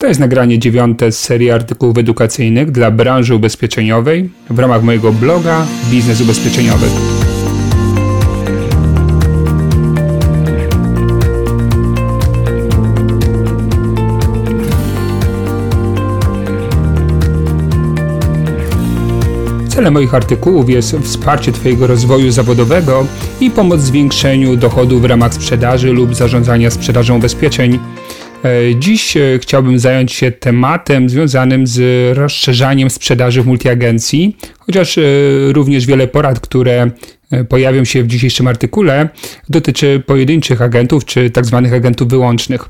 To jest nagranie dziewiąte z serii artykułów edukacyjnych dla branży ubezpieczeniowej w ramach mojego bloga Biznes Ubezpieczeniowy. Celem moich artykułów jest wsparcie Twojego rozwoju zawodowego i pomoc w zwiększeniu dochodów w ramach sprzedaży lub zarządzania sprzedażą ubezpieczeń dziś e, chciałbym zająć się tematem związanym z rozszerzaniem sprzedaży w multiagencji, chociaż e, również wiele porad, które pojawią się w dzisiejszym artykule, dotyczy pojedynczych agentów czy tak zwanych agentów wyłącznych.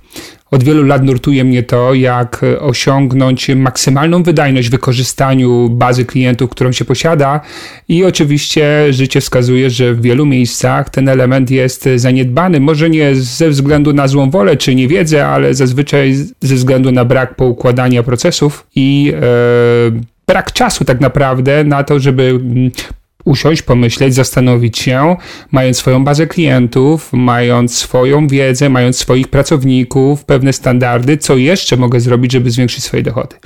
Od wielu lat nurtuje mnie to, jak osiągnąć maksymalną wydajność w wykorzystaniu bazy klientów, którą się posiada, i oczywiście życie wskazuje, że w wielu miejscach ten element jest zaniedbany. Może nie ze względu na złą wolę czy niewiedzę, ale zazwyczaj ze względu na brak poukładania procesów i e, brak czasu tak naprawdę na to, żeby usiąść, pomyśleć, zastanowić się, mając swoją bazę klientów, mając swoją wiedzę, mając swoich pracowników, pewne standardy, co jeszcze mogę zrobić, żeby zwiększyć swoje dochody.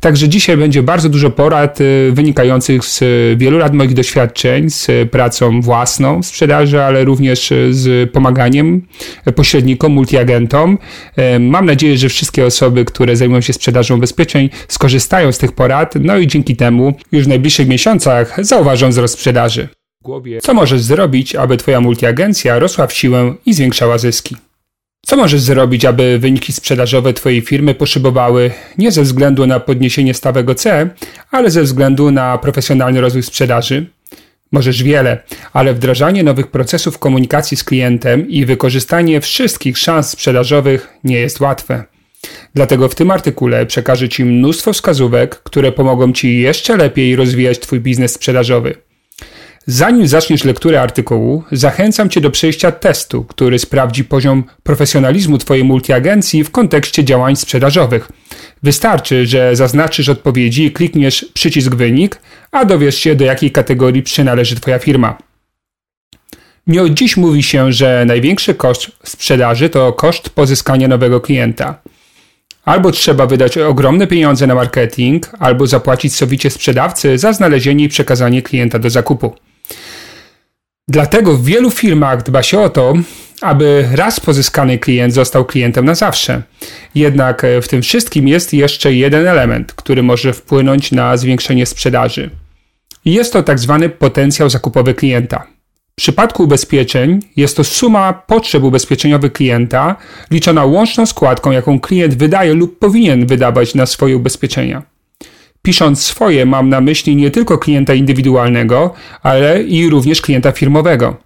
Także dzisiaj będzie bardzo dużo porad y, wynikających z wielu lat moich doświadczeń z pracą własną w sprzedaży, ale również z pomaganiem pośrednikom, multiagentom. Y, mam nadzieję, że wszystkie osoby, które zajmują się sprzedażą ubezpieczeń, skorzystają z tych porad, no i dzięki temu już w najbliższych miesiącach zauważą wzrost sprzedaży. Co możesz zrobić, aby Twoja multiagencja rosła w siłę i zwiększała zyski? Co możesz zrobić, aby wyniki sprzedażowe Twojej firmy poszybowały nie ze względu na podniesienie stawek OC, ale ze względu na profesjonalny rozwój sprzedaży? Możesz wiele, ale wdrażanie nowych procesów komunikacji z klientem i wykorzystanie wszystkich szans sprzedażowych nie jest łatwe. Dlatego w tym artykule przekażę Ci mnóstwo wskazówek, które pomogą Ci jeszcze lepiej rozwijać Twój biznes sprzedażowy. Zanim zaczniesz lekturę artykułu, zachęcam Cię do przejścia testu, który sprawdzi poziom profesjonalizmu Twojej multiagencji w kontekście działań sprzedażowych. Wystarczy, że zaznaczysz odpowiedzi klikniesz przycisk wynik, a dowiesz się, do jakiej kategorii przynależy Twoja firma. Nie od dziś mówi się, że największy koszt sprzedaży to koszt pozyskania nowego klienta. Albo trzeba wydać ogromne pieniądze na marketing, albo zapłacić sowicie sprzedawcy za znalezienie i przekazanie klienta do zakupu. Dlatego w wielu firmach dba się o to, aby raz pozyskany klient został klientem na zawsze. Jednak e, w tym wszystkim jest jeszcze jeden element, który może wpłynąć na zwiększenie sprzedaży. Jest to tak zwany potencjał zakupowy klienta. W przypadku ubezpieczeń jest to suma potrzeb ubezpieczeniowych klienta liczona łączną składką, jaką klient wydaje lub powinien wydawać na swoje ubezpieczenia. Pisząc swoje, mam na myśli nie tylko klienta indywidualnego, ale i również klienta firmowego.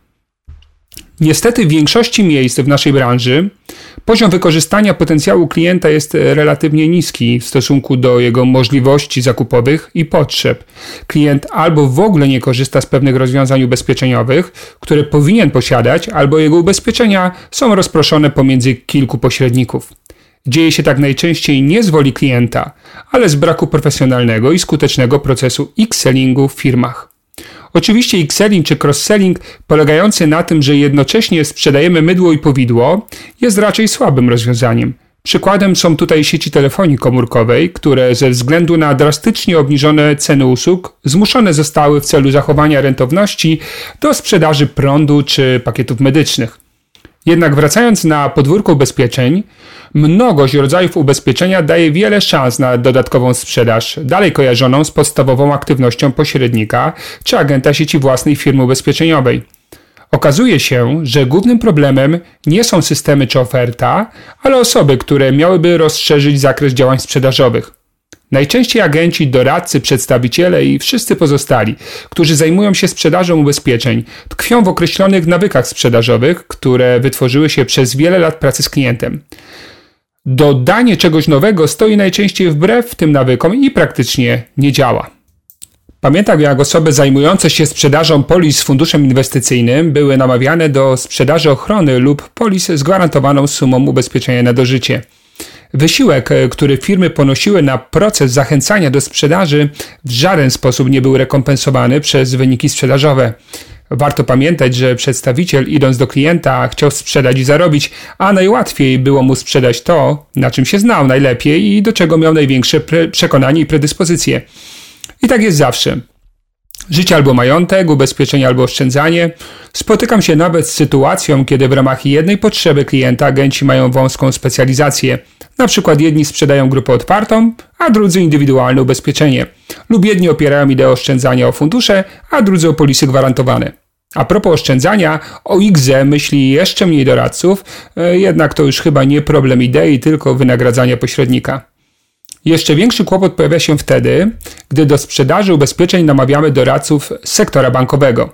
Niestety w większości miejsc w naszej branży poziom wykorzystania potencjału klienta jest relatywnie niski w stosunku do jego możliwości zakupowych i potrzeb. Klient albo w ogóle nie korzysta z pewnych rozwiązań ubezpieczeniowych, które powinien posiadać, albo jego ubezpieczenia są rozproszone pomiędzy kilku pośredników. Dzieje się tak najczęściej nie z woli klienta, ale z braku profesjonalnego i skutecznego procesu X-sellingu w firmach. Oczywiście X-selling czy cross-selling polegający na tym, że jednocześnie sprzedajemy mydło i powidło, jest raczej słabym rozwiązaniem. Przykładem są tutaj sieci telefonii komórkowej, które ze względu na drastycznie obniżone ceny usług zmuszone zostały w celu zachowania rentowności do sprzedaży prądu czy pakietów medycznych. Jednak wracając na podwórko ubezpieczeń, mnogość rodzajów ubezpieczenia daje wiele szans na dodatkową sprzedaż, dalej kojarzoną z podstawową aktywnością pośrednika czy agenta sieci własnej firmy ubezpieczeniowej. Okazuje się, że głównym problemem nie są systemy czy oferta, ale osoby, które miałyby rozszerzyć zakres działań sprzedażowych. Najczęściej agenci, doradcy, przedstawiciele i wszyscy pozostali, którzy zajmują się sprzedażą ubezpieczeń, tkwią w określonych nawykach sprzedażowych, które wytworzyły się przez wiele lat pracy z klientem. Dodanie czegoś nowego stoi najczęściej wbrew tym nawykom i praktycznie nie działa. Pamiętam, jak osoby zajmujące się sprzedażą polis z funduszem inwestycyjnym były namawiane do sprzedaży ochrony lub polis z gwarantowaną sumą ubezpieczenia na dożycie. Wysiłek, e, który firmy ponosiły na proces zachęcania do sprzedaży, w żaden sposób nie był rekompensowany przez wyniki sprzedażowe. Warto pamiętać, że przedstawiciel idąc do klienta chciał sprzedać i zarobić, a najłatwiej było mu sprzedać to, na czym się znał najlepiej i do czego miał największe przekonanie i predyspozycje. I tak jest zawsze. Życie albo majątek, ubezpieczenie albo oszczędzanie. Spotykam się nawet z sytuacją, kiedy w ramach jednej potrzeby klienta agenci mają wąską specjalizację. Na przykład jedni sprzedają grupę otwartą, a drudzy indywidualne ubezpieczenie. Lub jedni opierają ideę oszczędzania o fundusze, a drudzy o polisy gwarantowane. A propos oszczędzania, o IGZE myśli jeszcze mniej doradców, e, jednak to już chyba nie problem idei, tylko wynagradzania pośrednika. Jeszcze większy kłopot pojawia się wtedy, gdy do sprzedaży ubezpieczeń namawiamy doradców sektora bankowego.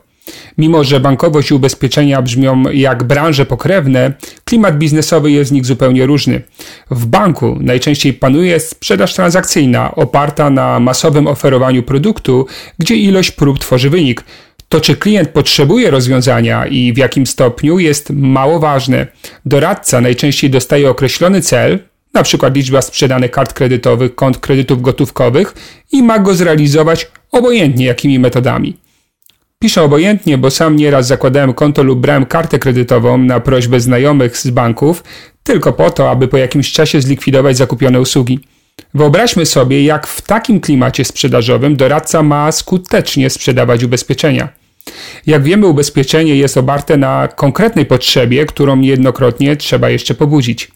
Mimo, że bankowość i ubezpieczenia brzmią jak branże pokrewne, klimat biznesowy jest z nich zupełnie różny. W banku najczęściej panuje sprzedaż transakcyjna, oparta na masowym oferowaniu produktu, gdzie ilość prób tworzy wynik. To, czy klient potrzebuje rozwiązania i w jakim stopniu, jest mało ważne. Doradca najczęściej dostaje określony cel, na przykład liczba sprzedanych kart kredytowych, kont kredytów gotówkowych i ma go zrealizować obojętnie jakimi metodami. Piszę obojętnie, bo sam nieraz zakładałem konto lub brałem kartę kredytową na prośbę znajomych z banków, tylko po to, aby po jakimś czasie zlikwidować zakupione usługi. Wyobraźmy sobie, jak w takim klimacie sprzedażowym doradca ma skutecznie sprzedawać ubezpieczenia. Jak wiemy, ubezpieczenie jest oparte na konkretnej potrzebie, którą niejednokrotnie trzeba jeszcze pobudzić.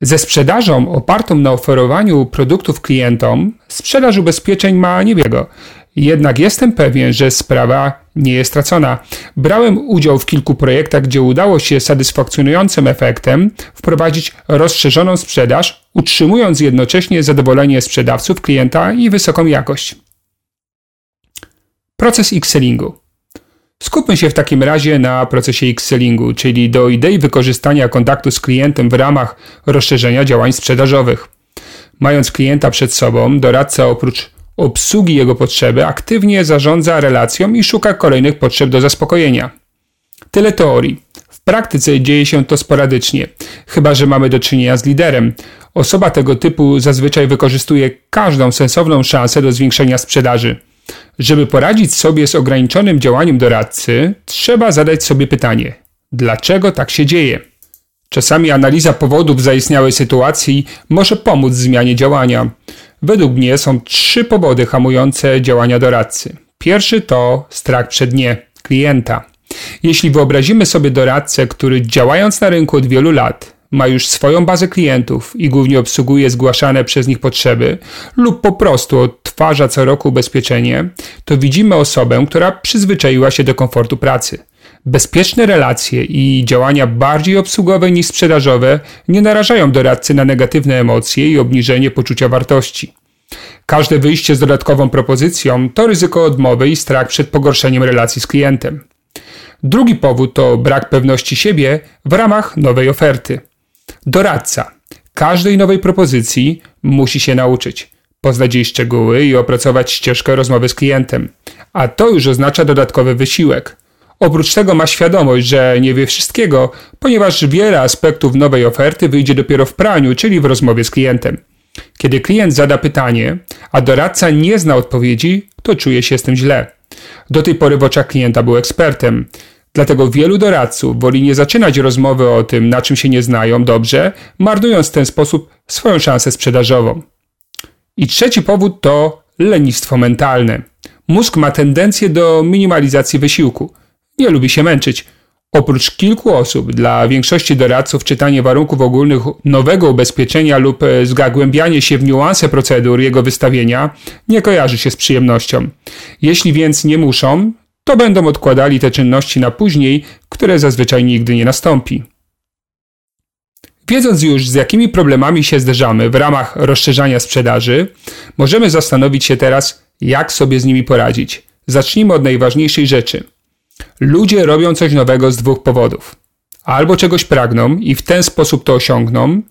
Ze sprzedażą opartą na oferowaniu produktów klientom, sprzedaż ubezpieczeń ma niewiele. Jednak jestem pewien, że sprawa nie jest stracona. Brałem udział w kilku projektach, gdzie udało się satysfakcjonującym efektem wprowadzić rozszerzoną sprzedaż, utrzymując jednocześnie zadowolenie sprzedawców, klienta i wysoką jakość. Proces X-sellingu. Skupmy się w takim razie na procesie X-sellingu, czyli do idei wykorzystania kontaktu z klientem w ramach rozszerzenia działań sprzedażowych. Mając klienta przed sobą, doradca oprócz obsługi jego potrzeby aktywnie zarządza relacją i szuka kolejnych potrzeb do zaspokojenia. Tyle teorii. W praktyce dzieje się to sporadycznie, chyba że mamy do czynienia z liderem. Osoba tego typu zazwyczaj wykorzystuje każdą sensowną szansę do zwiększenia sprzedaży. Żeby poradzić sobie z ograniczonym działaniem doradcy, trzeba zadać sobie pytanie: dlaczego tak się dzieje? Czasami analiza powodów zaistniałej sytuacji może pomóc w zmianie działania. Według mnie są trzy powody hamujące działania doradcy. Pierwszy to strach przed nie klienta. Jeśli wyobrazimy sobie doradcę, który działając na rynku od wielu lat ma już swoją bazę klientów i głównie obsługuje zgłaszane przez nich potrzeby, lub po prostu odtwarza co roku ubezpieczenie, to widzimy osobę, która przyzwyczaiła się do komfortu pracy. Bezpieczne relacje i działania bardziej obsługowe niż sprzedażowe nie narażają doradcy na negatywne emocje i obniżenie poczucia wartości. Każde wyjście z dodatkową propozycją to ryzyko odmowy i strach przed pogorszeniem relacji z klientem. Drugi powód to brak pewności siebie w ramach nowej oferty. Doradca każdej nowej propozycji musi się nauczyć, poznać jej szczegóły i opracować ścieżkę rozmowy z klientem, a to już oznacza dodatkowy wysiłek. Oprócz tego ma świadomość, że nie wie wszystkiego, ponieważ wiele aspektów nowej oferty wyjdzie dopiero w praniu, czyli w rozmowie z klientem. Kiedy klient zada pytanie, a doradca nie zna odpowiedzi, to czuje się z tym źle. Do tej pory w oczach klienta był ekspertem. Dlatego wielu doradców woli nie zaczynać rozmowy o tym, na czym się nie znają dobrze, marnując w ten sposób swoją szansę sprzedażową. I trzeci powód to lenistwo mentalne. Mózg ma tendencję do minimalizacji wysiłku. Nie lubi się męczyć. Oprócz kilku osób, dla większości doradców czytanie warunków ogólnych nowego ubezpieczenia lub e, zagłębianie się w niuanse procedur jego wystawienia nie kojarzy się z przyjemnością. Jeśli więc nie muszą, to będą odkładali te czynności na później, które zazwyczaj nigdy nie nastąpi. Wiedząc już, z jakimi problemami się zderzamy w ramach rozszerzania sprzedaży, możemy zastanowić się teraz, jak sobie z nimi poradzić. Zacznijmy od najważniejszej rzeczy – Ludzie robią coś nowego z dwóch powodów. Albo czegoś pragną i w ten sposób to osiągną,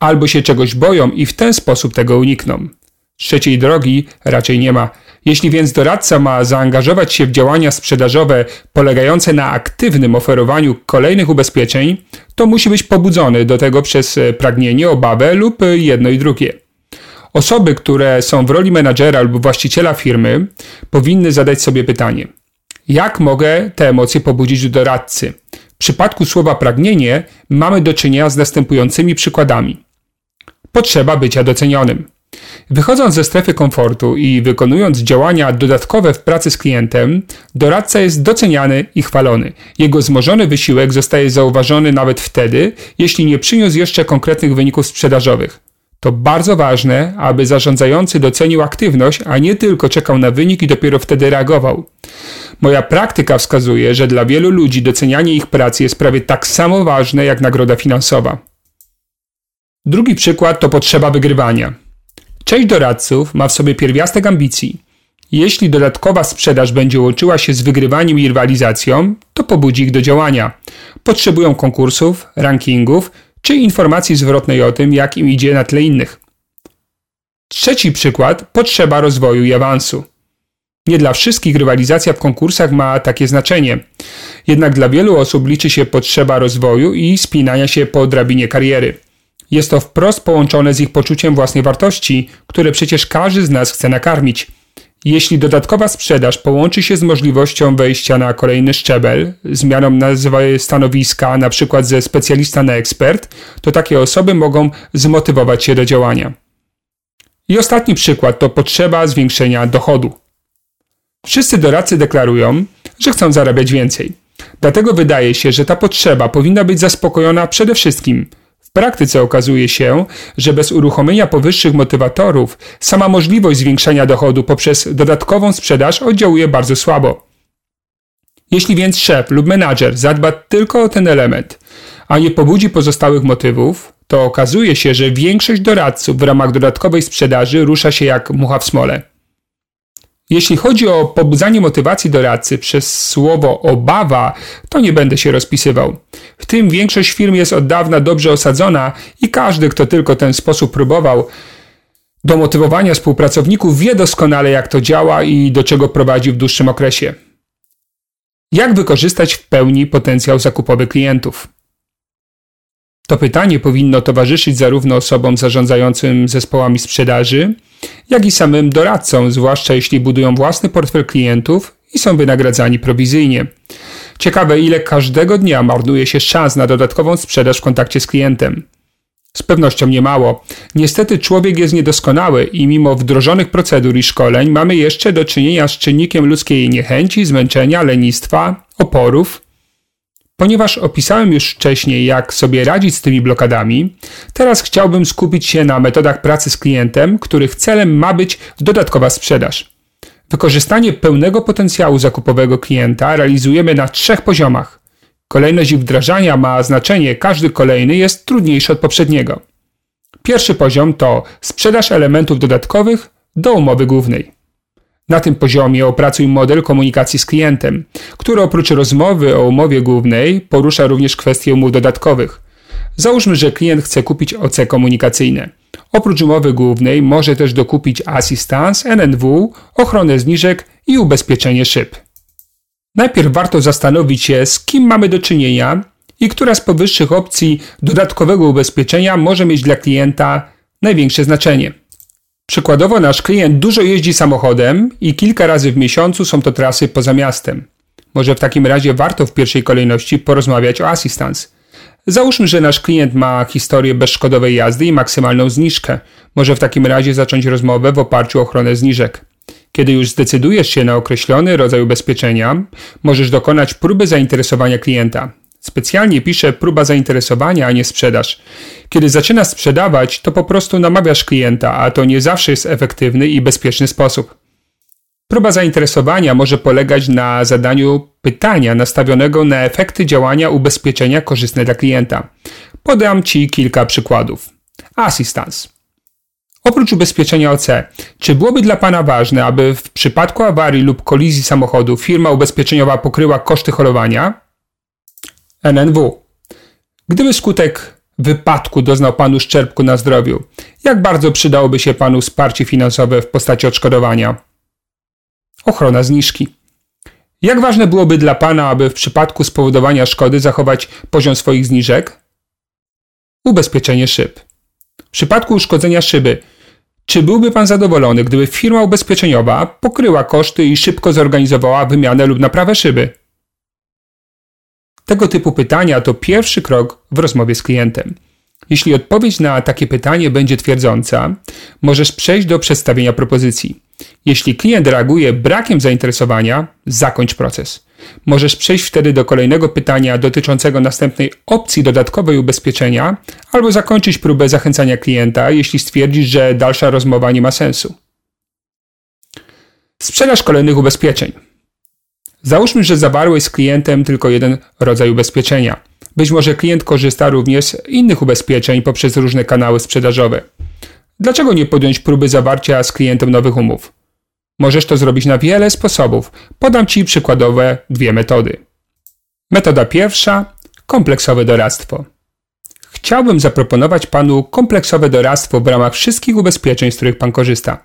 albo się czegoś boją i w ten sposób tego unikną. Trzeciej drogi raczej nie ma. Jeśli więc doradca ma zaangażować się w działania sprzedażowe polegające na aktywnym oferowaniu kolejnych ubezpieczeń, to musi być pobudzony do tego przez pragnienie, obawę lub jedno i drugie. Osoby, które są w roli menadżera lub właściciela firmy, powinny zadać sobie pytanie – Jak mogę te emocje pobudzić u doradcy? W przypadku słowa pragnienie mamy do czynienia z następującymi przykładami. Potrzeba bycia docenionym. Wychodząc ze strefy komfortu i wykonując działania dodatkowe w pracy z klientem, doradca jest doceniany i chwalony. Jego wzmożony wysiłek zostaje zauważony nawet wtedy, jeśli nie przyniósł jeszcze konkretnych wyników sprzedażowych. To bardzo ważne, aby zarządzający docenił aktywność, a nie tylko czekał na wynik i dopiero wtedy reagował. Moja praktyka wskazuje, że dla wielu ludzi docenianie ich pracy jest prawie tak samo ważne jak nagroda finansowa. Drugi przykład to potrzeba wygrywania. Część doradców ma w sobie pierwiastek ambicji. Jeśli dodatkowa sprzedaż będzie łączyła się z wygrywaniem i rywalizacją, to pobudzi ich do działania. Potrzebują konkursów, rankingów czy informacji zwrotnej o tym, jak im idzie na tle innych. Trzeci przykład potrzeba rozwoju i awansu. Nie dla wszystkich rywalizacja w konkursach ma takie znaczenie. Jednak dla wielu osób liczy się potrzeba rozwoju i spinania się po drabinie kariery. Jest to wprost połączone z ich poczuciem własnej wartości, które przecież każdy z nas chce nakarmić. Jeśli dodatkowa sprzedaż połączy się z możliwością wejścia na kolejny szczebel, zmianą nazwy stanowiska, na przykład ze specjalista na ekspert, to takie osoby mogą zmotywować się do działania. I ostatni przykład to potrzeba zwiększenia dochodu. Wszyscy doradcy deklarują, że chcą zarabiać więcej. Dlatego wydaje się, że ta potrzeba powinna być zaspokojona przede wszystkim w praktyce okazuje się, że bez uruchomienia powyższych motywatorów sama możliwość zwiększenia dochodu poprzez dodatkową sprzedaż oddziałuje bardzo słabo. Jeśli więc szef lub menadżer zadba tylko o ten element, a nie pobudzi pozostałych motywów, to okazuje się, że większość doradców w ramach dodatkowej sprzedaży rusza się jak mucha w smole. Jeśli chodzi o pobudzanie motywacji doradcy przez słowo obawa, to nie będę się rozpisywał. W tym większość firm jest od dawna dobrze osadzona i każdy, kto tylko ten sposób próbował, do motywowania współpracowników wie doskonale, jak to działa i do czego prowadzi w dłuższym okresie. Jak wykorzystać w pełni potencjał zakupowy klientów? To pytanie powinno towarzyszyć zarówno osobom zarządzającym zespołami sprzedaży, jak i samym doradcom, zwłaszcza jeśli budują własny portfel klientów i są wynagradzani prowizyjnie. Ciekawe, ile każdego dnia marnuje się szans na dodatkową sprzedaż w kontakcie z klientem. Z pewnością nie mało. Niestety człowiek jest niedoskonały i mimo wdrożonych procedur i szkoleń mamy jeszcze do czynienia z czynnikiem ludzkiej niechęci, zmęczenia, lenistwa, oporów, Ponieważ opisałem już wcześniej, jak sobie radzić z tymi blokadami, teraz chciałbym skupić się na metodach pracy z klientem, których celem ma być dodatkowa sprzedaż. Wykorzystanie pełnego potencjału zakupowego klienta realizujemy na trzech poziomach. Kolejność ich wdrażania ma znaczenie, każdy kolejny jest trudniejszy od poprzedniego. Pierwszy poziom to sprzedaż elementów dodatkowych do umowy głównej. Na tym poziomie opracuj model komunikacji z klientem, który oprócz rozmowy o umowie głównej porusza również kwestie umów dodatkowych. Załóżmy, że klient chce kupić OC komunikacyjne. Oprócz umowy głównej może też dokupić asystans, NNW, ochronę zniżek i ubezpieczenie szyb. Najpierw warto zastanowić się, z kim mamy do czynienia i która z powyższych opcji dodatkowego ubezpieczenia może mieć dla klienta największe znaczenie. Przykładowo nasz klient dużo jeździ samochodem i kilka razy w miesiącu są to trasy poza miastem. Może w takim razie warto w pierwszej kolejności porozmawiać o assistance. Załóżmy, że nasz klient ma historię bezszkodowej jazdy i maksymalną zniżkę. Może w takim razie zacząć rozmowę w oparciu o ochronę zniżek. Kiedy już zdecydujesz się na określony rodzaj ubezpieczenia, możesz dokonać próby zainteresowania klienta. Specjalnie piszę próba zainteresowania, a nie sprzedaż. Kiedy zaczynasz sprzedawać, to po prostu namawiasz klienta, a to nie zawsze jest efektywny i bezpieczny sposób. Próba zainteresowania może polegać na zadaniu pytania nastawionego na efekty działania ubezpieczenia korzystne dla klienta. Podam Ci kilka przykładów. Assistance. Oprócz ubezpieczenia OC, czy byłoby dla Pana ważne, aby w przypadku awarii lub kolizji samochodu firma ubezpieczeniowa pokryła koszty holowania? NNW. Gdyby skutek wypadku doznał Panu szczerbku na zdrowiu, jak bardzo przydałoby się Panu wsparcie finansowe w postaci odszkodowania? Ochrona zniżki. Jak ważne byłoby dla Pana, aby w przypadku spowodowania szkody zachować poziom swoich zniżek? Ubezpieczenie szyb. W przypadku uszkodzenia szyby, Czy byłby Pan zadowolony, gdyby firma ubezpieczeniowa pokryła koszty i szybko zorganizowała wymianę lub naprawę szyby? Tego typu pytania to pierwszy krok w rozmowie z klientem. Jeśli odpowiedź na takie pytanie będzie twierdząca, możesz przejść do przedstawienia propozycji. Jeśli klient reaguje brakiem zainteresowania, zakończ proces. Możesz przejść wtedy do kolejnego pytania dotyczącego następnej opcji dodatkowej ubezpieczenia, albo zakończyć próbę zachęcania klienta, jeśli stwierdzisz, że dalsza rozmowa nie ma sensu. Sprzedaż kolejnych ubezpieczeń. Załóżmy, że zawarłeś z klientem tylko jeden rodzaj ubezpieczenia. Być może klient korzysta również z innych ubezpieczeń poprzez różne kanały sprzedażowe. Dlaczego nie podjąć próby zawarcia z klientem nowych umów? Możesz to zrobić na wiele sposobów. Podam Ci przykładowe dwie metody. Metoda pierwsza kompleksowe doradztwo. Chciałbym zaproponować Panu kompleksowe doradztwo w ramach wszystkich ubezpieczeń, z których Pan korzysta.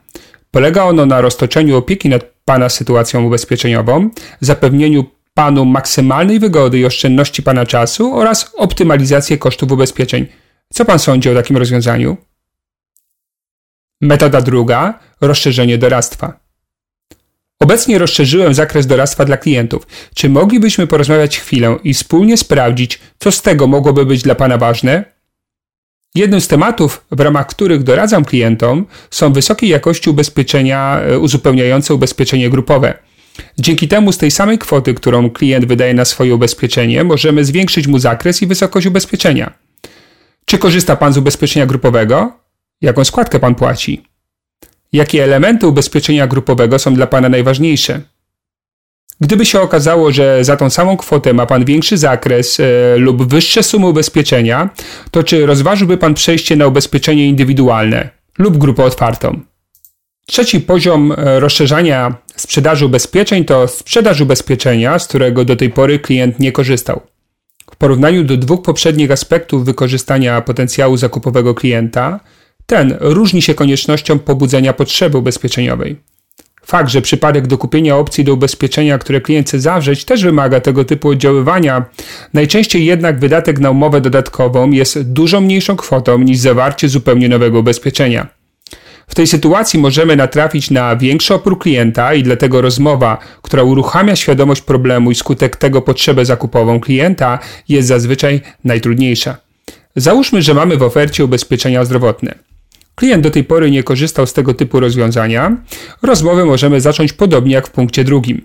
Polega ono na roztoczeniu opieki nad Pana sytuacją ubezpieczeniową, zapewnieniu Panu maksymalnej wygody i oszczędności Pana czasu oraz optymalizację kosztów ubezpieczeń. Co Pan sądzi o takim rozwiązaniu? Metoda druga rozszerzenie doradztwa. Obecnie rozszerzyłem zakres doradztwa dla klientów. Czy moglibyśmy porozmawiać chwilę i wspólnie sprawdzić, co z tego mogłoby być dla Pana ważne? Jednym z tematów, w ramach których doradzam klientom, są wysokiej jakości ubezpieczenia e, uzupełniające ubezpieczenie grupowe. Dzięki temu z tej samej kwoty, którą klient wydaje na swoje ubezpieczenie, możemy zwiększyć mu zakres i wysokość ubezpieczenia. Czy korzysta Pan z ubezpieczenia grupowego? Jaką składkę Pan płaci? Jakie elementy ubezpieczenia grupowego są dla Pana najważniejsze? Gdyby się okazało, że za tą samą kwotę ma Pan większy zakres e, lub wyższe sumy ubezpieczenia, to czy rozważyłby Pan przejście na ubezpieczenie indywidualne lub grupę otwartą? Trzeci poziom e, rozszerzania sprzedaży ubezpieczeń to sprzedaż ubezpieczenia, z którego do tej pory klient nie korzystał. W porównaniu do dwóch poprzednich aspektów wykorzystania potencjału zakupowego klienta, ten różni się koniecznością pobudzenia potrzeby ubezpieczeniowej. Fakt, że przypadek do kupienia opcji do ubezpieczenia, które klient chce zawrzeć, też wymaga tego typu oddziaływania. Najczęściej jednak wydatek na umowę dodatkową jest dużo mniejszą kwotą niż zawarcie zupełnie nowego ubezpieczenia. W tej sytuacji możemy natrafić na większy opór klienta i dlatego rozmowa, która uruchamia świadomość problemu i skutek tego potrzebę zakupową klienta jest zazwyczaj najtrudniejsza. Załóżmy, że mamy w ofercie ubezpieczenia zdrowotne. Klient do tej pory nie korzystał z tego typu rozwiązania. Rozmowę możemy zacząć podobnie jak w punkcie drugim.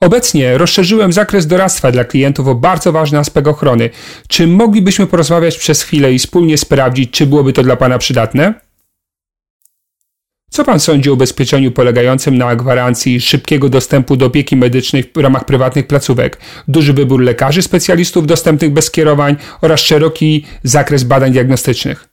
Obecnie rozszerzyłem zakres doradztwa dla klientów o bardzo ważny aspekt ochrony. Czy moglibyśmy porozmawiać przez chwilę i wspólnie sprawdzić, czy byłoby to dla Pana przydatne? Co Pan sądzi o ubezpieczeniu polegającym na gwarancji szybkiego dostępu do opieki medycznej w ramach prywatnych placówek, duży wybór lekarzy specjalistów dostępnych bez skierowań oraz szeroki zakres badań diagnostycznych?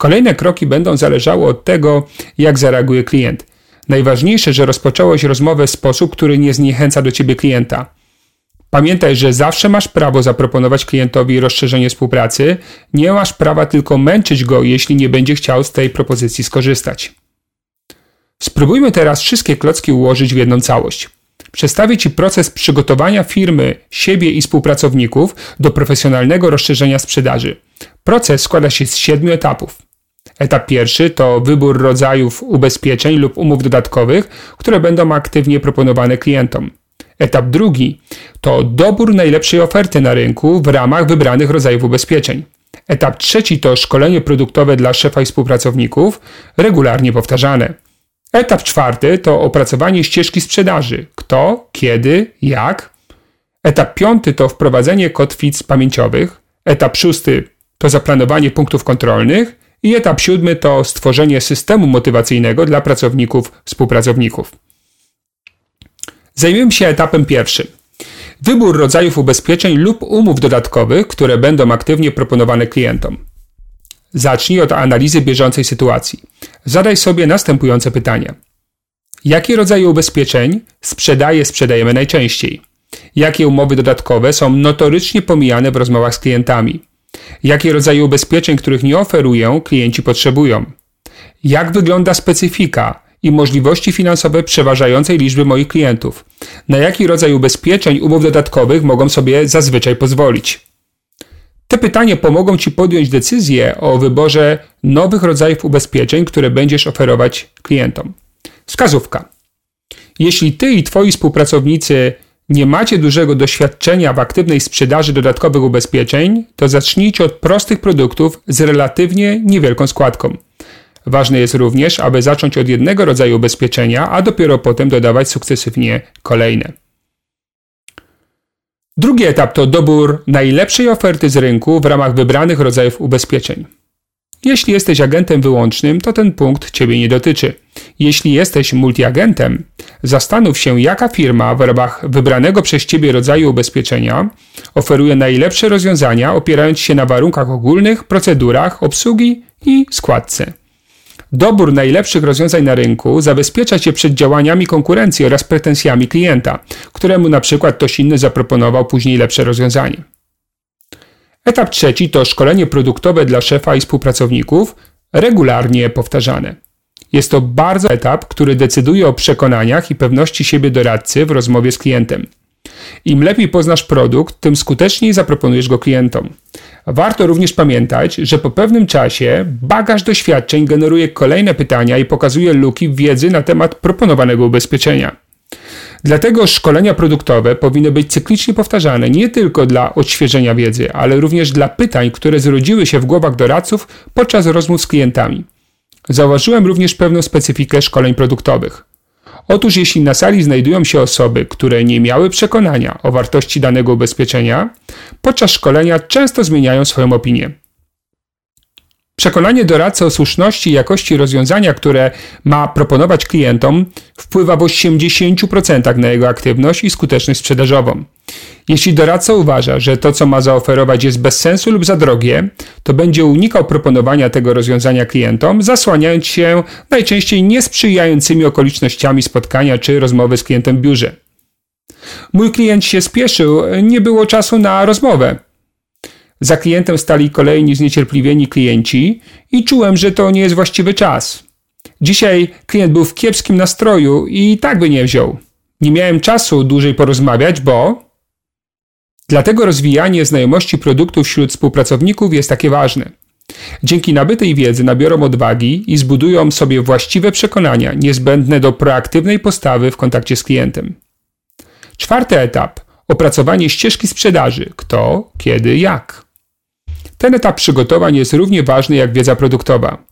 Kolejne kroki będą zależały od tego, jak zareaguje klient. Najważniejsze, że rozpocząłeś rozmowę w sposób, który nie zniechęca do ciebie klienta. Pamiętaj, że zawsze masz prawo zaproponować klientowi rozszerzenie współpracy, nie masz prawa tylko męczyć go, jeśli nie będzie chciał z tej propozycji skorzystać. Spróbujmy teraz wszystkie klocki ułożyć w jedną całość. Przedstawię Ci proces przygotowania firmy, siebie i współpracowników do profesjonalnego rozszerzenia sprzedaży. Proces składa się z siedmiu etapów. Etap pierwszy to wybór rodzajów ubezpieczeń lub umów dodatkowych, które będą aktywnie proponowane klientom. Etap drugi to dobór najlepszej oferty na rynku w ramach wybranych rodzajów ubezpieczeń. Etap trzeci to szkolenie produktowe dla szefa i współpracowników, regularnie powtarzane. Etap czwarty to opracowanie ścieżki sprzedaży. Kto, kiedy, jak. Etap piąty to wprowadzenie kotwic pamięciowych. Etap szósty to zaplanowanie punktów kontrolnych. I etap siódmy to stworzenie systemu motywacyjnego dla pracowników, współpracowników. Zajmiemy się etapem pierwszym. Wybór rodzajów ubezpieczeń lub umów dodatkowych, które będą aktywnie proponowane klientom. Zacznij od analizy bieżącej sytuacji. Zadaj sobie następujące pytania. Jakie rodzaje ubezpieczeń sprzedaje, sprzedajemy najczęściej? Jakie umowy dodatkowe są notorycznie pomijane w rozmowach z klientami? Jakie rodzaje ubezpieczeń, których nie oferuję, klienci potrzebują? Jak wygląda specyfika i możliwości finansowe przeważającej liczby moich klientów? Na jaki rodzaj ubezpieczeń, umów dodatkowych mogą sobie zazwyczaj pozwolić? Te pytania pomogą Ci podjąć decyzję o wyborze nowych rodzajów ubezpieczeń, które będziesz oferować klientom. Wskazówka. Jeśli Ty i Twoi współpracownicy nie macie dużego doświadczenia w aktywnej sprzedaży dodatkowych ubezpieczeń, to zacznijcie od prostych produktów z relatywnie niewielką składką. Ważne jest również, aby zacząć od jednego rodzaju ubezpieczenia, a dopiero potem dodawać sukcesywnie kolejne. Drugi etap to dobór najlepszej oferty z rynku w ramach wybranych rodzajów ubezpieczeń. Jeśli jesteś agentem wyłącznym, to ten punkt Ciebie nie dotyczy. Jeśli jesteś multiagentem, zastanów się, jaka firma w ramach wybranego przez Ciebie rodzaju ubezpieczenia oferuje najlepsze rozwiązania, opierając się na warunkach ogólnych, procedurach, obsługi i składce. Dobór najlepszych rozwiązań na rynku zabezpiecza Cię przed działaniami konkurencji oraz pretensjami klienta, któremu na przykład ktoś inny zaproponował później lepsze rozwiązanie. Etap trzeci to szkolenie produktowe dla szefa i współpracowników, regularnie powtarzane. Jest to bardzo etap, który decyduje o przekonaniach i pewności siebie doradcy w rozmowie z klientem. Im lepiej poznasz produkt, tym skuteczniej zaproponujesz go klientom. Warto również pamiętać, że po pewnym czasie bagaż doświadczeń generuje kolejne pytania i pokazuje luki wiedzy na temat proponowanego ubezpieczenia. Dlatego szkolenia produktowe powinny być cyklicznie powtarzane nie tylko dla odświeżenia wiedzy, ale również dla pytań, które zrodziły się w głowach doradców podczas rozmów z klientami. Zauważyłem również pewną specyfikę szkoleń produktowych. Otóż jeśli na sali znajdują się osoby, które nie miały przekonania o wartości danego ubezpieczenia, podczas szkolenia często zmieniają swoją opinię. Przekonanie doradcy o słuszności i jakości rozwiązania, które ma proponować klientom, wpływa w 80% na jego aktywność i skuteczność sprzedażową. Jeśli doradca uważa, że to, co ma zaoferować, jest bez sensu lub za drogie, to będzie unikał proponowania tego rozwiązania klientom, zasłaniając się najczęściej niesprzyjającymi okolicznościami spotkania czy rozmowy z klientem w biurze. Mój klient się spieszył, nie było czasu na rozmowę. Za klientem stali kolejni zniecierpliwieni klienci i czułem, że to nie jest właściwy czas. Dzisiaj klient był w kiepskim nastroju i tak by nie wziął. Nie miałem czasu dłużej porozmawiać, bo. Dlatego rozwijanie znajomości produktów wśród współpracowników jest takie ważne. Dzięki nabytej wiedzy nabiorą odwagi i zbudują sobie właściwe przekonania niezbędne do proaktywnej postawy w kontakcie z klientem. Czwarty etap opracowanie ścieżki sprzedaży kto, kiedy, jak. Ten etap przygotowań jest równie ważny jak wiedza produktowa.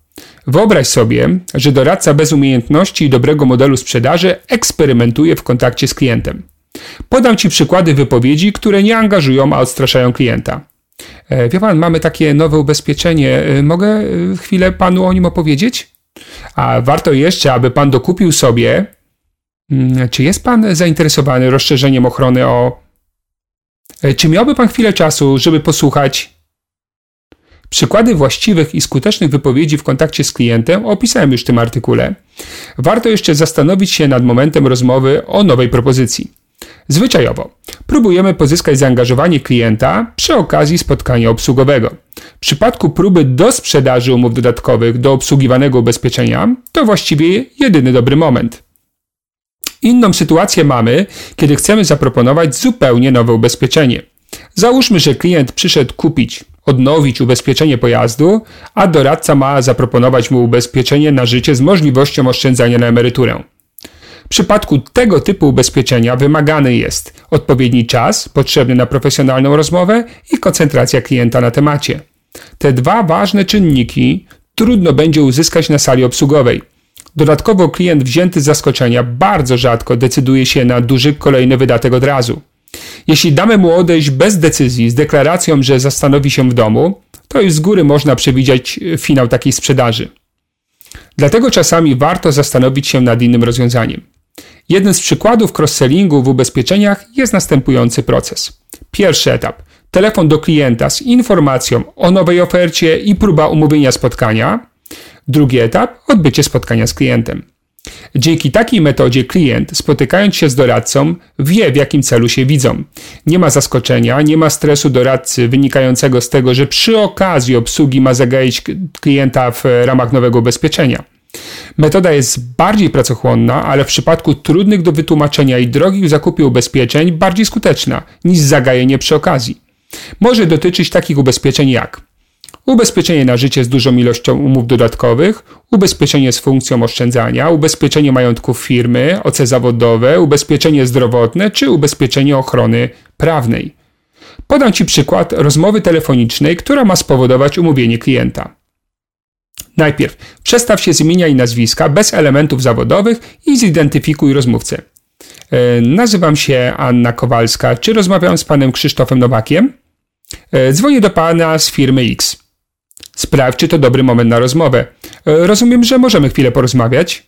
Wyobraź sobie, że doradca bez umiejętności i dobrego modelu sprzedaży eksperymentuje w kontakcie z klientem. Podam Ci przykłady wypowiedzi, które nie angażują, a odstraszają klienta. E, wie Pan, mamy takie nowe ubezpieczenie. E, mogę e, chwilę Panu o nim opowiedzieć? A warto jeszcze, aby Pan dokupił sobie. Mm, czy jest Pan zainteresowany rozszerzeniem ochrony o. Czy miałby Pan chwilę czasu, żeby posłuchać Przykłady właściwych i skutecznych wypowiedzi w kontakcie z klientem opisałem już w tym artykule. Warto jeszcze zastanowić się nad momentem rozmowy o nowej propozycji. Zwyczajowo próbujemy pozyskać zaangażowanie klienta przy okazji spotkania obsługowego. W przypadku próby do sprzedaży umów dodatkowych do obsługiwanego ubezpieczenia to właściwie jedyny dobry moment. Inną sytuację mamy, kiedy chcemy zaproponować zupełnie nowe ubezpieczenie. Załóżmy, że klient przyszedł kupić odnowić ubezpieczenie pojazdu, a doradca ma zaproponować mu ubezpieczenie na życie z możliwością oszczędzania na emeryturę. W przypadku tego typu ubezpieczenia wymagany jest odpowiedni czas potrzebny na profesjonalną rozmowę i koncentracja klienta na temacie. Te dwa ważne czynniki trudno będzie uzyskać na sali obsługowej. Dodatkowo klient wzięty z zaskoczenia bardzo rzadko decyduje się na duży kolejny wydatek od razu. Jeśli damy mu odejść bez decyzji, z deklaracją, że zastanowi się w domu, to już z góry można przewidzieć e, finał takiej sprzedaży. Dlatego czasami warto zastanowić się nad innym rozwiązaniem. Jeden z przykładów cross-sellingu w ubezpieczeniach jest następujący proces. Pierwszy etap. Telefon do klienta z informacją o nowej ofercie i próba umówienia spotkania. Drugi etap. Odbycie spotkania z klientem. Dzięki takiej metodzie klient, spotykając się z doradcą, wie w jakim celu się widzą. Nie ma zaskoczenia, nie ma stresu doradcy wynikającego z tego, że przy okazji obsługi ma zagaić klienta w ramach nowego ubezpieczenia. Metoda jest bardziej pracochłonna, ale w przypadku trudnych do wytłumaczenia i drogich w ubezpieczeń bardziej skuteczna niż zagajenie przy okazji. Może dotyczyć takich ubezpieczeń jak ubezpieczenie na życie z dużą ilością umów dodatkowych, ubezpieczenie z funkcją oszczędzania, ubezpieczenie majątku firmy, OC zawodowe, ubezpieczenie zdrowotne czy ubezpieczenie ochrony prawnej. Podam Ci przykład rozmowy telefonicznej, która ma spowodować umówienie klienta. Najpierw przestaw się z imienia i nazwiska bez elementów zawodowych i zidentyfikuj rozmówcę. E, nazywam się Anna Kowalska. Czy rozmawiam z panem Krzysztofem Nowakiem? E, dzwonię do pana z firmy X. Sprawdź, czy to dobry moment na rozmowę. E, rozumiem, że możemy chwilę porozmawiać.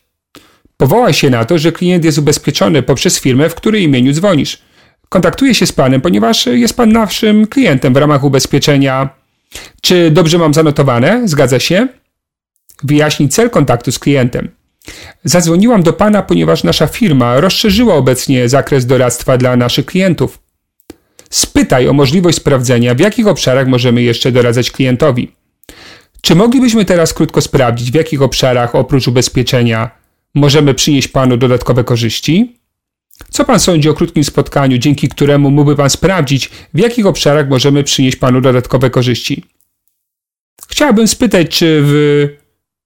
Powołaj się na to, że klient jest ubezpieczony poprzez firmę, w której imieniu dzwonisz. Kontaktuję się z panem, ponieważ jest pan naszym klientem w ramach ubezpieczenia. Czy dobrze mam zanotowane? Zgadza się? Wyjaśnij cel kontaktu z klientem. Zadzwoniłam do pana, ponieważ nasza firma rozszerzyła obecnie zakres doradztwa dla naszych klientów. Spytaj o możliwość sprawdzenia, w jakich obszarach możemy jeszcze doradzać klientowi. Czy moglibyśmy teraz krótko sprawdzić, w jakich obszarach oprócz ubezpieczenia możemy przynieść panu dodatkowe korzyści? Co pan sądzi o krótkim spotkaniu, dzięki któremu mógłby pan sprawdzić, w jakich obszarach możemy przynieść panu dodatkowe korzyści? Chciałbym spytać, czy w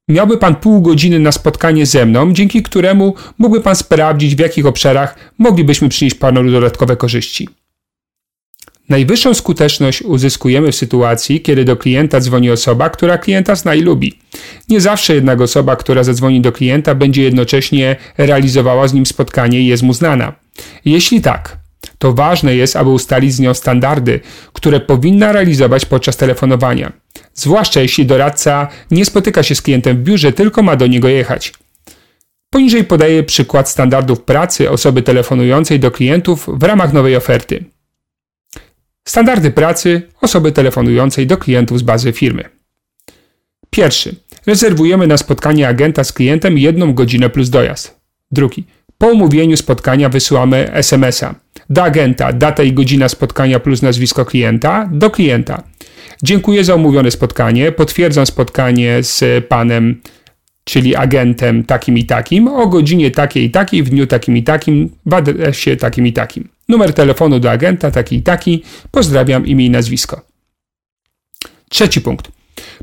Miałby Pan pół godziny na spotkanie ze mną, dzięki któremu mógłby Pan sprawdzić, w jakich obszarach moglibyśmy przynieść Panu dodatkowe korzyści. Najwyższą skuteczność uzyskujemy w sytuacji, kiedy do klienta dzwoni osoba, która klienta zna i lubi. Nie zawsze jednak osoba, która zadzwoni do klienta, będzie jednocześnie realizowała z nim spotkanie i jest mu znana. Jeśli tak, to ważne jest, aby ustalić z nią standardy, które powinna realizować podczas telefonowania. Zwłaszcza jeśli doradca nie spotyka się z klientem w biurze, tylko ma do niego jechać. Poniżej podaję przykład standardów pracy osoby telefonującej do klientów w ramach nowej oferty. Standardy pracy osoby telefonującej do klientów z bazy firmy. Pierwszy. Rezerwujemy na spotkanie agenta z klientem jedną godzinę plus dojazd. Drugi. Po umówieniu spotkania wysyłamy SMS-a. Do agenta data i godzina spotkania plus nazwisko klienta. Do klienta. Dziękuję za umówione spotkanie. Potwierdzam spotkanie z panem, czyli agentem takim i takim, o godzinie takiej i takiej, w dniu takim i takim, w adresie takim i takim. Numer telefonu do agenta taki i taki. Pozdrawiam imię i nazwisko. Trzeci punkt.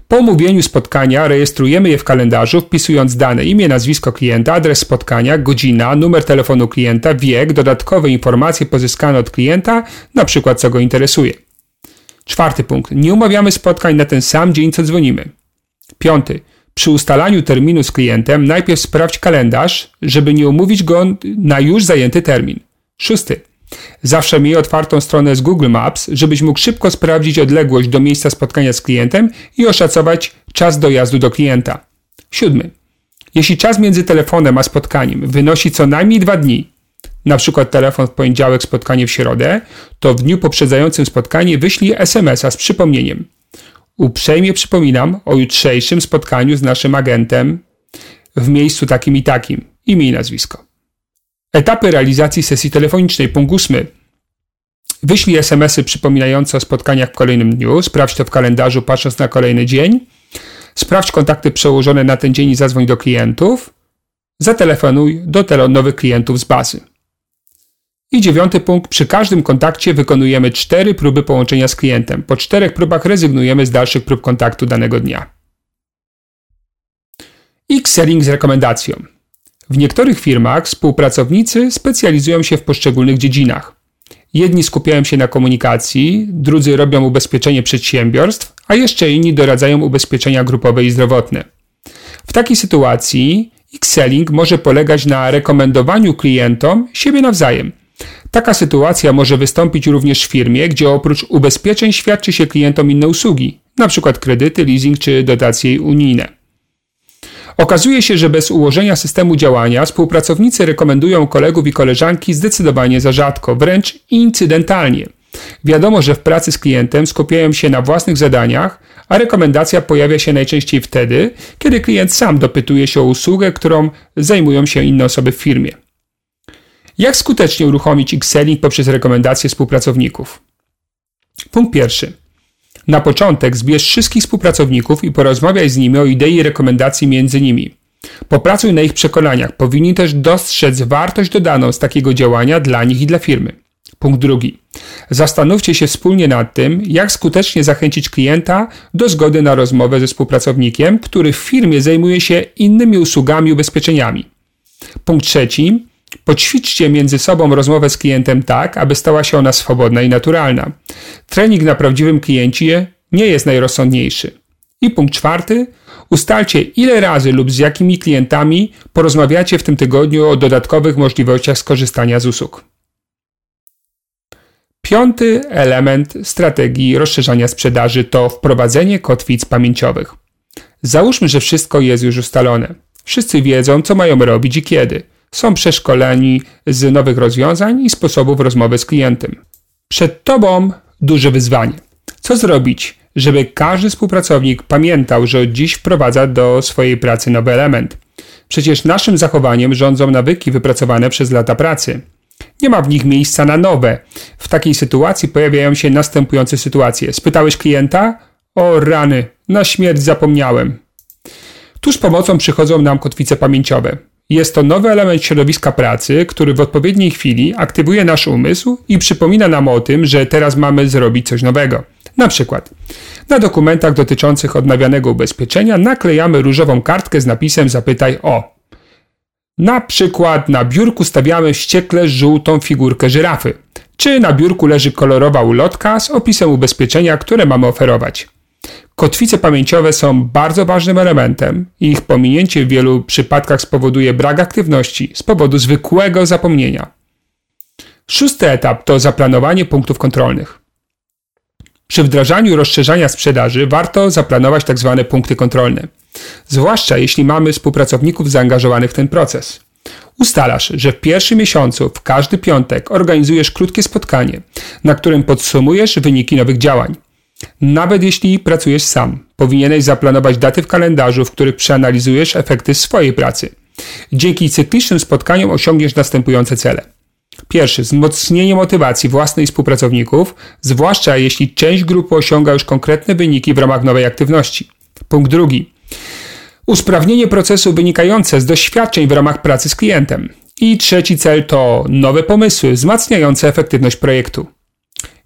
Po umówieniu spotkania rejestrujemy je w kalendarzu, wpisując dane imię, nazwisko klienta, adres spotkania, godzina, numer telefonu klienta, wiek, dodatkowe informacje pozyskane od klienta, przykład co go interesuje. Czwarty punkt. Nie umawiamy spotkań na ten sam dzień, co dzwonimy. Piąty. Przy ustalaniu terminu z klientem najpierw sprawdź kalendarz, żeby nie umówić go na już zajęty termin. Szósty. Zawsze miej otwartą stronę z Google Maps, żebyś mógł szybko sprawdzić odległość do miejsca spotkania z klientem i oszacować czas dojazdu do klienta. Siódmy. Jeśli czas między telefonem a spotkaniem wynosi co najmniej dwa dni, przykład telefon w poniedziałek, spotkanie w środę, to w dniu poprzedzającym spotkanie wyślij SMS-a z przypomnieniem. Uprzejmie przypominam o jutrzejszym spotkaniu z naszym agentem w miejscu takim i takim, imię i nazwisko. Etapy realizacji sesji telefonicznej. Punkt 8. Wyślij SMS-y przypominające o spotkaniach w kolejnym dniu. Sprawdź to w kalendarzu patrząc na kolejny dzień. Sprawdź kontakty przełożone na ten dzień i zadzwoń do klientów. Zatelefonuj do nowych klientów z bazy. I dziewiąty punkt. Przy każdym kontakcie wykonujemy cztery próby połączenia z klientem. Po czterech próbach rezygnujemy z dalszych prób kontaktu danego dnia. X-Selling z rekomendacją. W niektórych firmach współpracownicy specjalizują się w poszczególnych dziedzinach. Jedni skupiają się na komunikacji, drudzy robią ubezpieczenie przedsiębiorstw, a jeszcze inni doradzają ubezpieczenia grupowe i zdrowotne. W takiej sytuacji X-Selling może polegać na rekomendowaniu klientom siebie nawzajem. Taka sytuacja może wystąpić również w firmie, gdzie oprócz ubezpieczeń świadczy się klientom inne usługi, np. kredyty, leasing czy dotacje unijne. Okazuje się, że bez ułożenia systemu działania współpracownicy rekomendują kolegów i koleżanki zdecydowanie za rzadko, wręcz incydentalnie. Wiadomo, że w pracy z klientem skupiają się na własnych zadaniach, a rekomendacja pojawia się najczęściej wtedy, kiedy klient sam dopytuje się o usługę, którą zajmują się inne osoby w firmie. Jak skutecznie uruchomić Excelling poprzez rekomendacje współpracowników? Punkt pierwszy. Na początek zbierz wszystkich współpracowników i porozmawiaj z nimi o idei i rekomendacji między nimi. Popracuj na ich przekonaniach. Powinni też dostrzec wartość dodaną z takiego działania dla nich i dla firmy. Punkt drugi. Zastanówcie się wspólnie nad tym, jak skutecznie zachęcić klienta do zgody na rozmowę ze współpracownikiem, który w firmie zajmuje się innymi usługami i ubezpieczeniami. Punkt trzeci. Poćwiczcie między sobą rozmowę z klientem tak, aby stała się ona swobodna i naturalna. Trening na prawdziwym kliencie nie jest najrozsądniejszy. I punkt czwarty. Ustalcie, ile razy lub z jakimi klientami porozmawiacie w tym tygodniu o dodatkowych możliwościach skorzystania z usług. Piąty element strategii rozszerzania sprzedaży to wprowadzenie kotwic pamięciowych. Załóżmy, że wszystko jest już ustalone. Wszyscy wiedzą, co mają robić i kiedy. Są przeszkoleni z nowych rozwiązań i sposobów rozmowy z klientem. Przed Tobą duże wyzwanie. Co zrobić, żeby każdy współpracownik pamiętał, że dziś wprowadza do swojej pracy nowy element? Przecież naszym zachowaniem rządzą nawyki wypracowane przez lata pracy. Nie ma w nich miejsca na nowe. W takiej sytuacji pojawiają się następujące sytuacje. Spytałeś klienta? O rany, na śmierć zapomniałem. Tu z pomocą przychodzą nam kotwice pamięciowe. Jest to nowy element środowiska pracy, który w odpowiedniej chwili aktywuje nasz umysł i przypomina nam o tym, że teraz mamy zrobić coś nowego. Na przykład na dokumentach dotyczących odnawianego ubezpieczenia naklejamy różową kartkę z napisem Zapytaj o. Na przykład na biurku stawiamy wściekle żółtą figurkę żyrafy, czy na biurku leży kolorowa ulotka z opisem ubezpieczenia, które mamy oferować. Kotwice pamięciowe są bardzo ważnym elementem i ich pominięcie w wielu przypadkach spowoduje brak aktywności z powodu zwykłego zapomnienia. Szósty etap to zaplanowanie punktów kontrolnych. Przy wdrażaniu rozszerzania sprzedaży warto zaplanować tzw. Tak punkty kontrolne, zwłaszcza jeśli mamy współpracowników zaangażowanych w ten proces. Ustalasz, że w pierwszym miesiącu w każdy piątek organizujesz krótkie spotkanie, na którym podsumujesz wyniki nowych działań. Nawet jeśli pracujesz sam, powinieneś zaplanować daty w kalendarzu, w których przeanalizujesz efekty swojej pracy. Dzięki cyklicznym spotkaniom osiągniesz następujące cele. Pierwszy, wzmocnienie motywacji własnej współpracowników, zwłaszcza jeśli część grupy osiąga już konkretne wyniki w ramach nowej aktywności. Punkt drugi. Usprawnienie procesu wynikające z doświadczeń w ramach pracy z klientem. I trzeci cel to nowe pomysły wzmacniające efektywność projektu.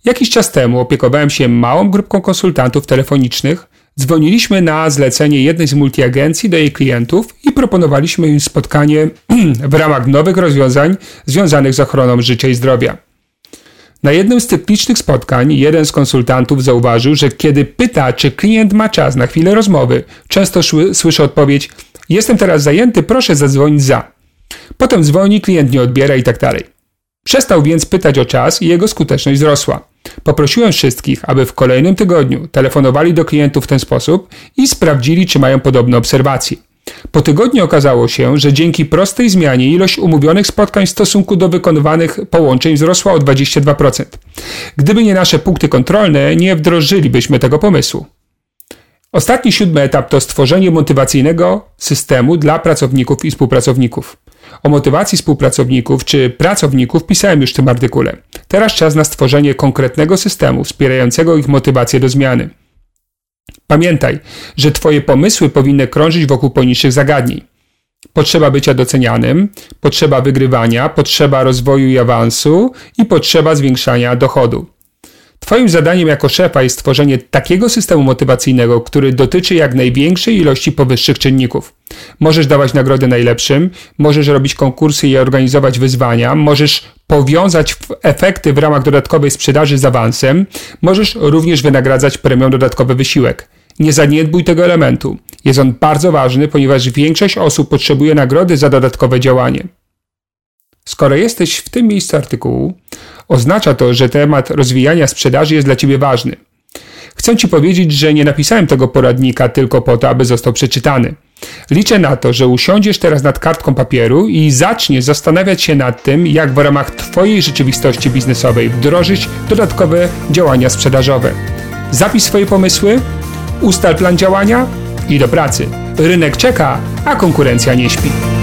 Jakiś czas temu opiekowałem się małą grupką konsultantów telefonicznych. Dzwoniliśmy na zlecenie jednej z multiagencji do jej klientów i proponowaliśmy im spotkanie w ramach nowych rozwiązań związanych z ochroną życia i zdrowia. Na jednym z tych licznych spotkań jeden z konsultantów zauważył, że kiedy pyta, czy klient ma czas na chwilę rozmowy, często słyszy odpowiedź: Jestem teraz zajęty, proszę zadzwonić za. Potem dzwoni, klient nie odbiera i tak dalej. Przestał więc pytać o czas i jego skuteczność wzrosła. Poprosiłem wszystkich, aby w kolejnym tygodniu telefonowali do klientów w ten sposób i sprawdzili, czy mają podobne obserwacje. Po tygodniu okazało się, że dzięki prostej zmianie ilość umówionych spotkań w stosunku do wykonywanych połączeń wzrosła o 22%. Gdyby nie nasze punkty kontrolne, nie wdrożylibyśmy tego pomysłu. Ostatni siódmy etap to stworzenie motywacyjnego systemu dla pracowników i współpracowników. O motywacji współpracowników czy pracowników pisałem już w tym artykule. Teraz czas na stworzenie konkretnego systemu wspierającego ich motywację do zmiany. Pamiętaj, że Twoje pomysły powinny krążyć wokół poniższych zagadnień. Potrzeba bycia docenianym, potrzeba wygrywania, potrzeba rozwoju i awansu i potrzeba zwiększania dochodu. Twoim zadaniem jako szefa jest stworzenie takiego systemu motywacyjnego, który dotyczy jak największej ilości powyższych czynników. Możesz dawać nagrody najlepszym, możesz robić konkursy i organizować wyzwania, możesz powiązać efekty w ramach dodatkowej sprzedaży z awansem, możesz również wynagradzać premią dodatkowy wysiłek. Nie zaniedbuj tego elementu. Jest on bardzo ważny, ponieważ większość osób potrzebuje nagrody za dodatkowe działanie. Skoro jesteś w tym miejscu artykułu, oznacza to, że temat rozwijania sprzedaży jest dla Ciebie ważny. Chcę Ci powiedzieć, że nie napisałem tego poradnika tylko po to, aby został przeczytany. Liczę na to, że usiądziesz teraz nad kartką papieru i zaczniesz zastanawiać się nad tym, jak w ramach Twojej rzeczywistości biznesowej wdrożyć dodatkowe działania sprzedażowe. Zapisz swoje pomysły, ustal plan działania i do pracy. Rynek czeka, a konkurencja nie śpi.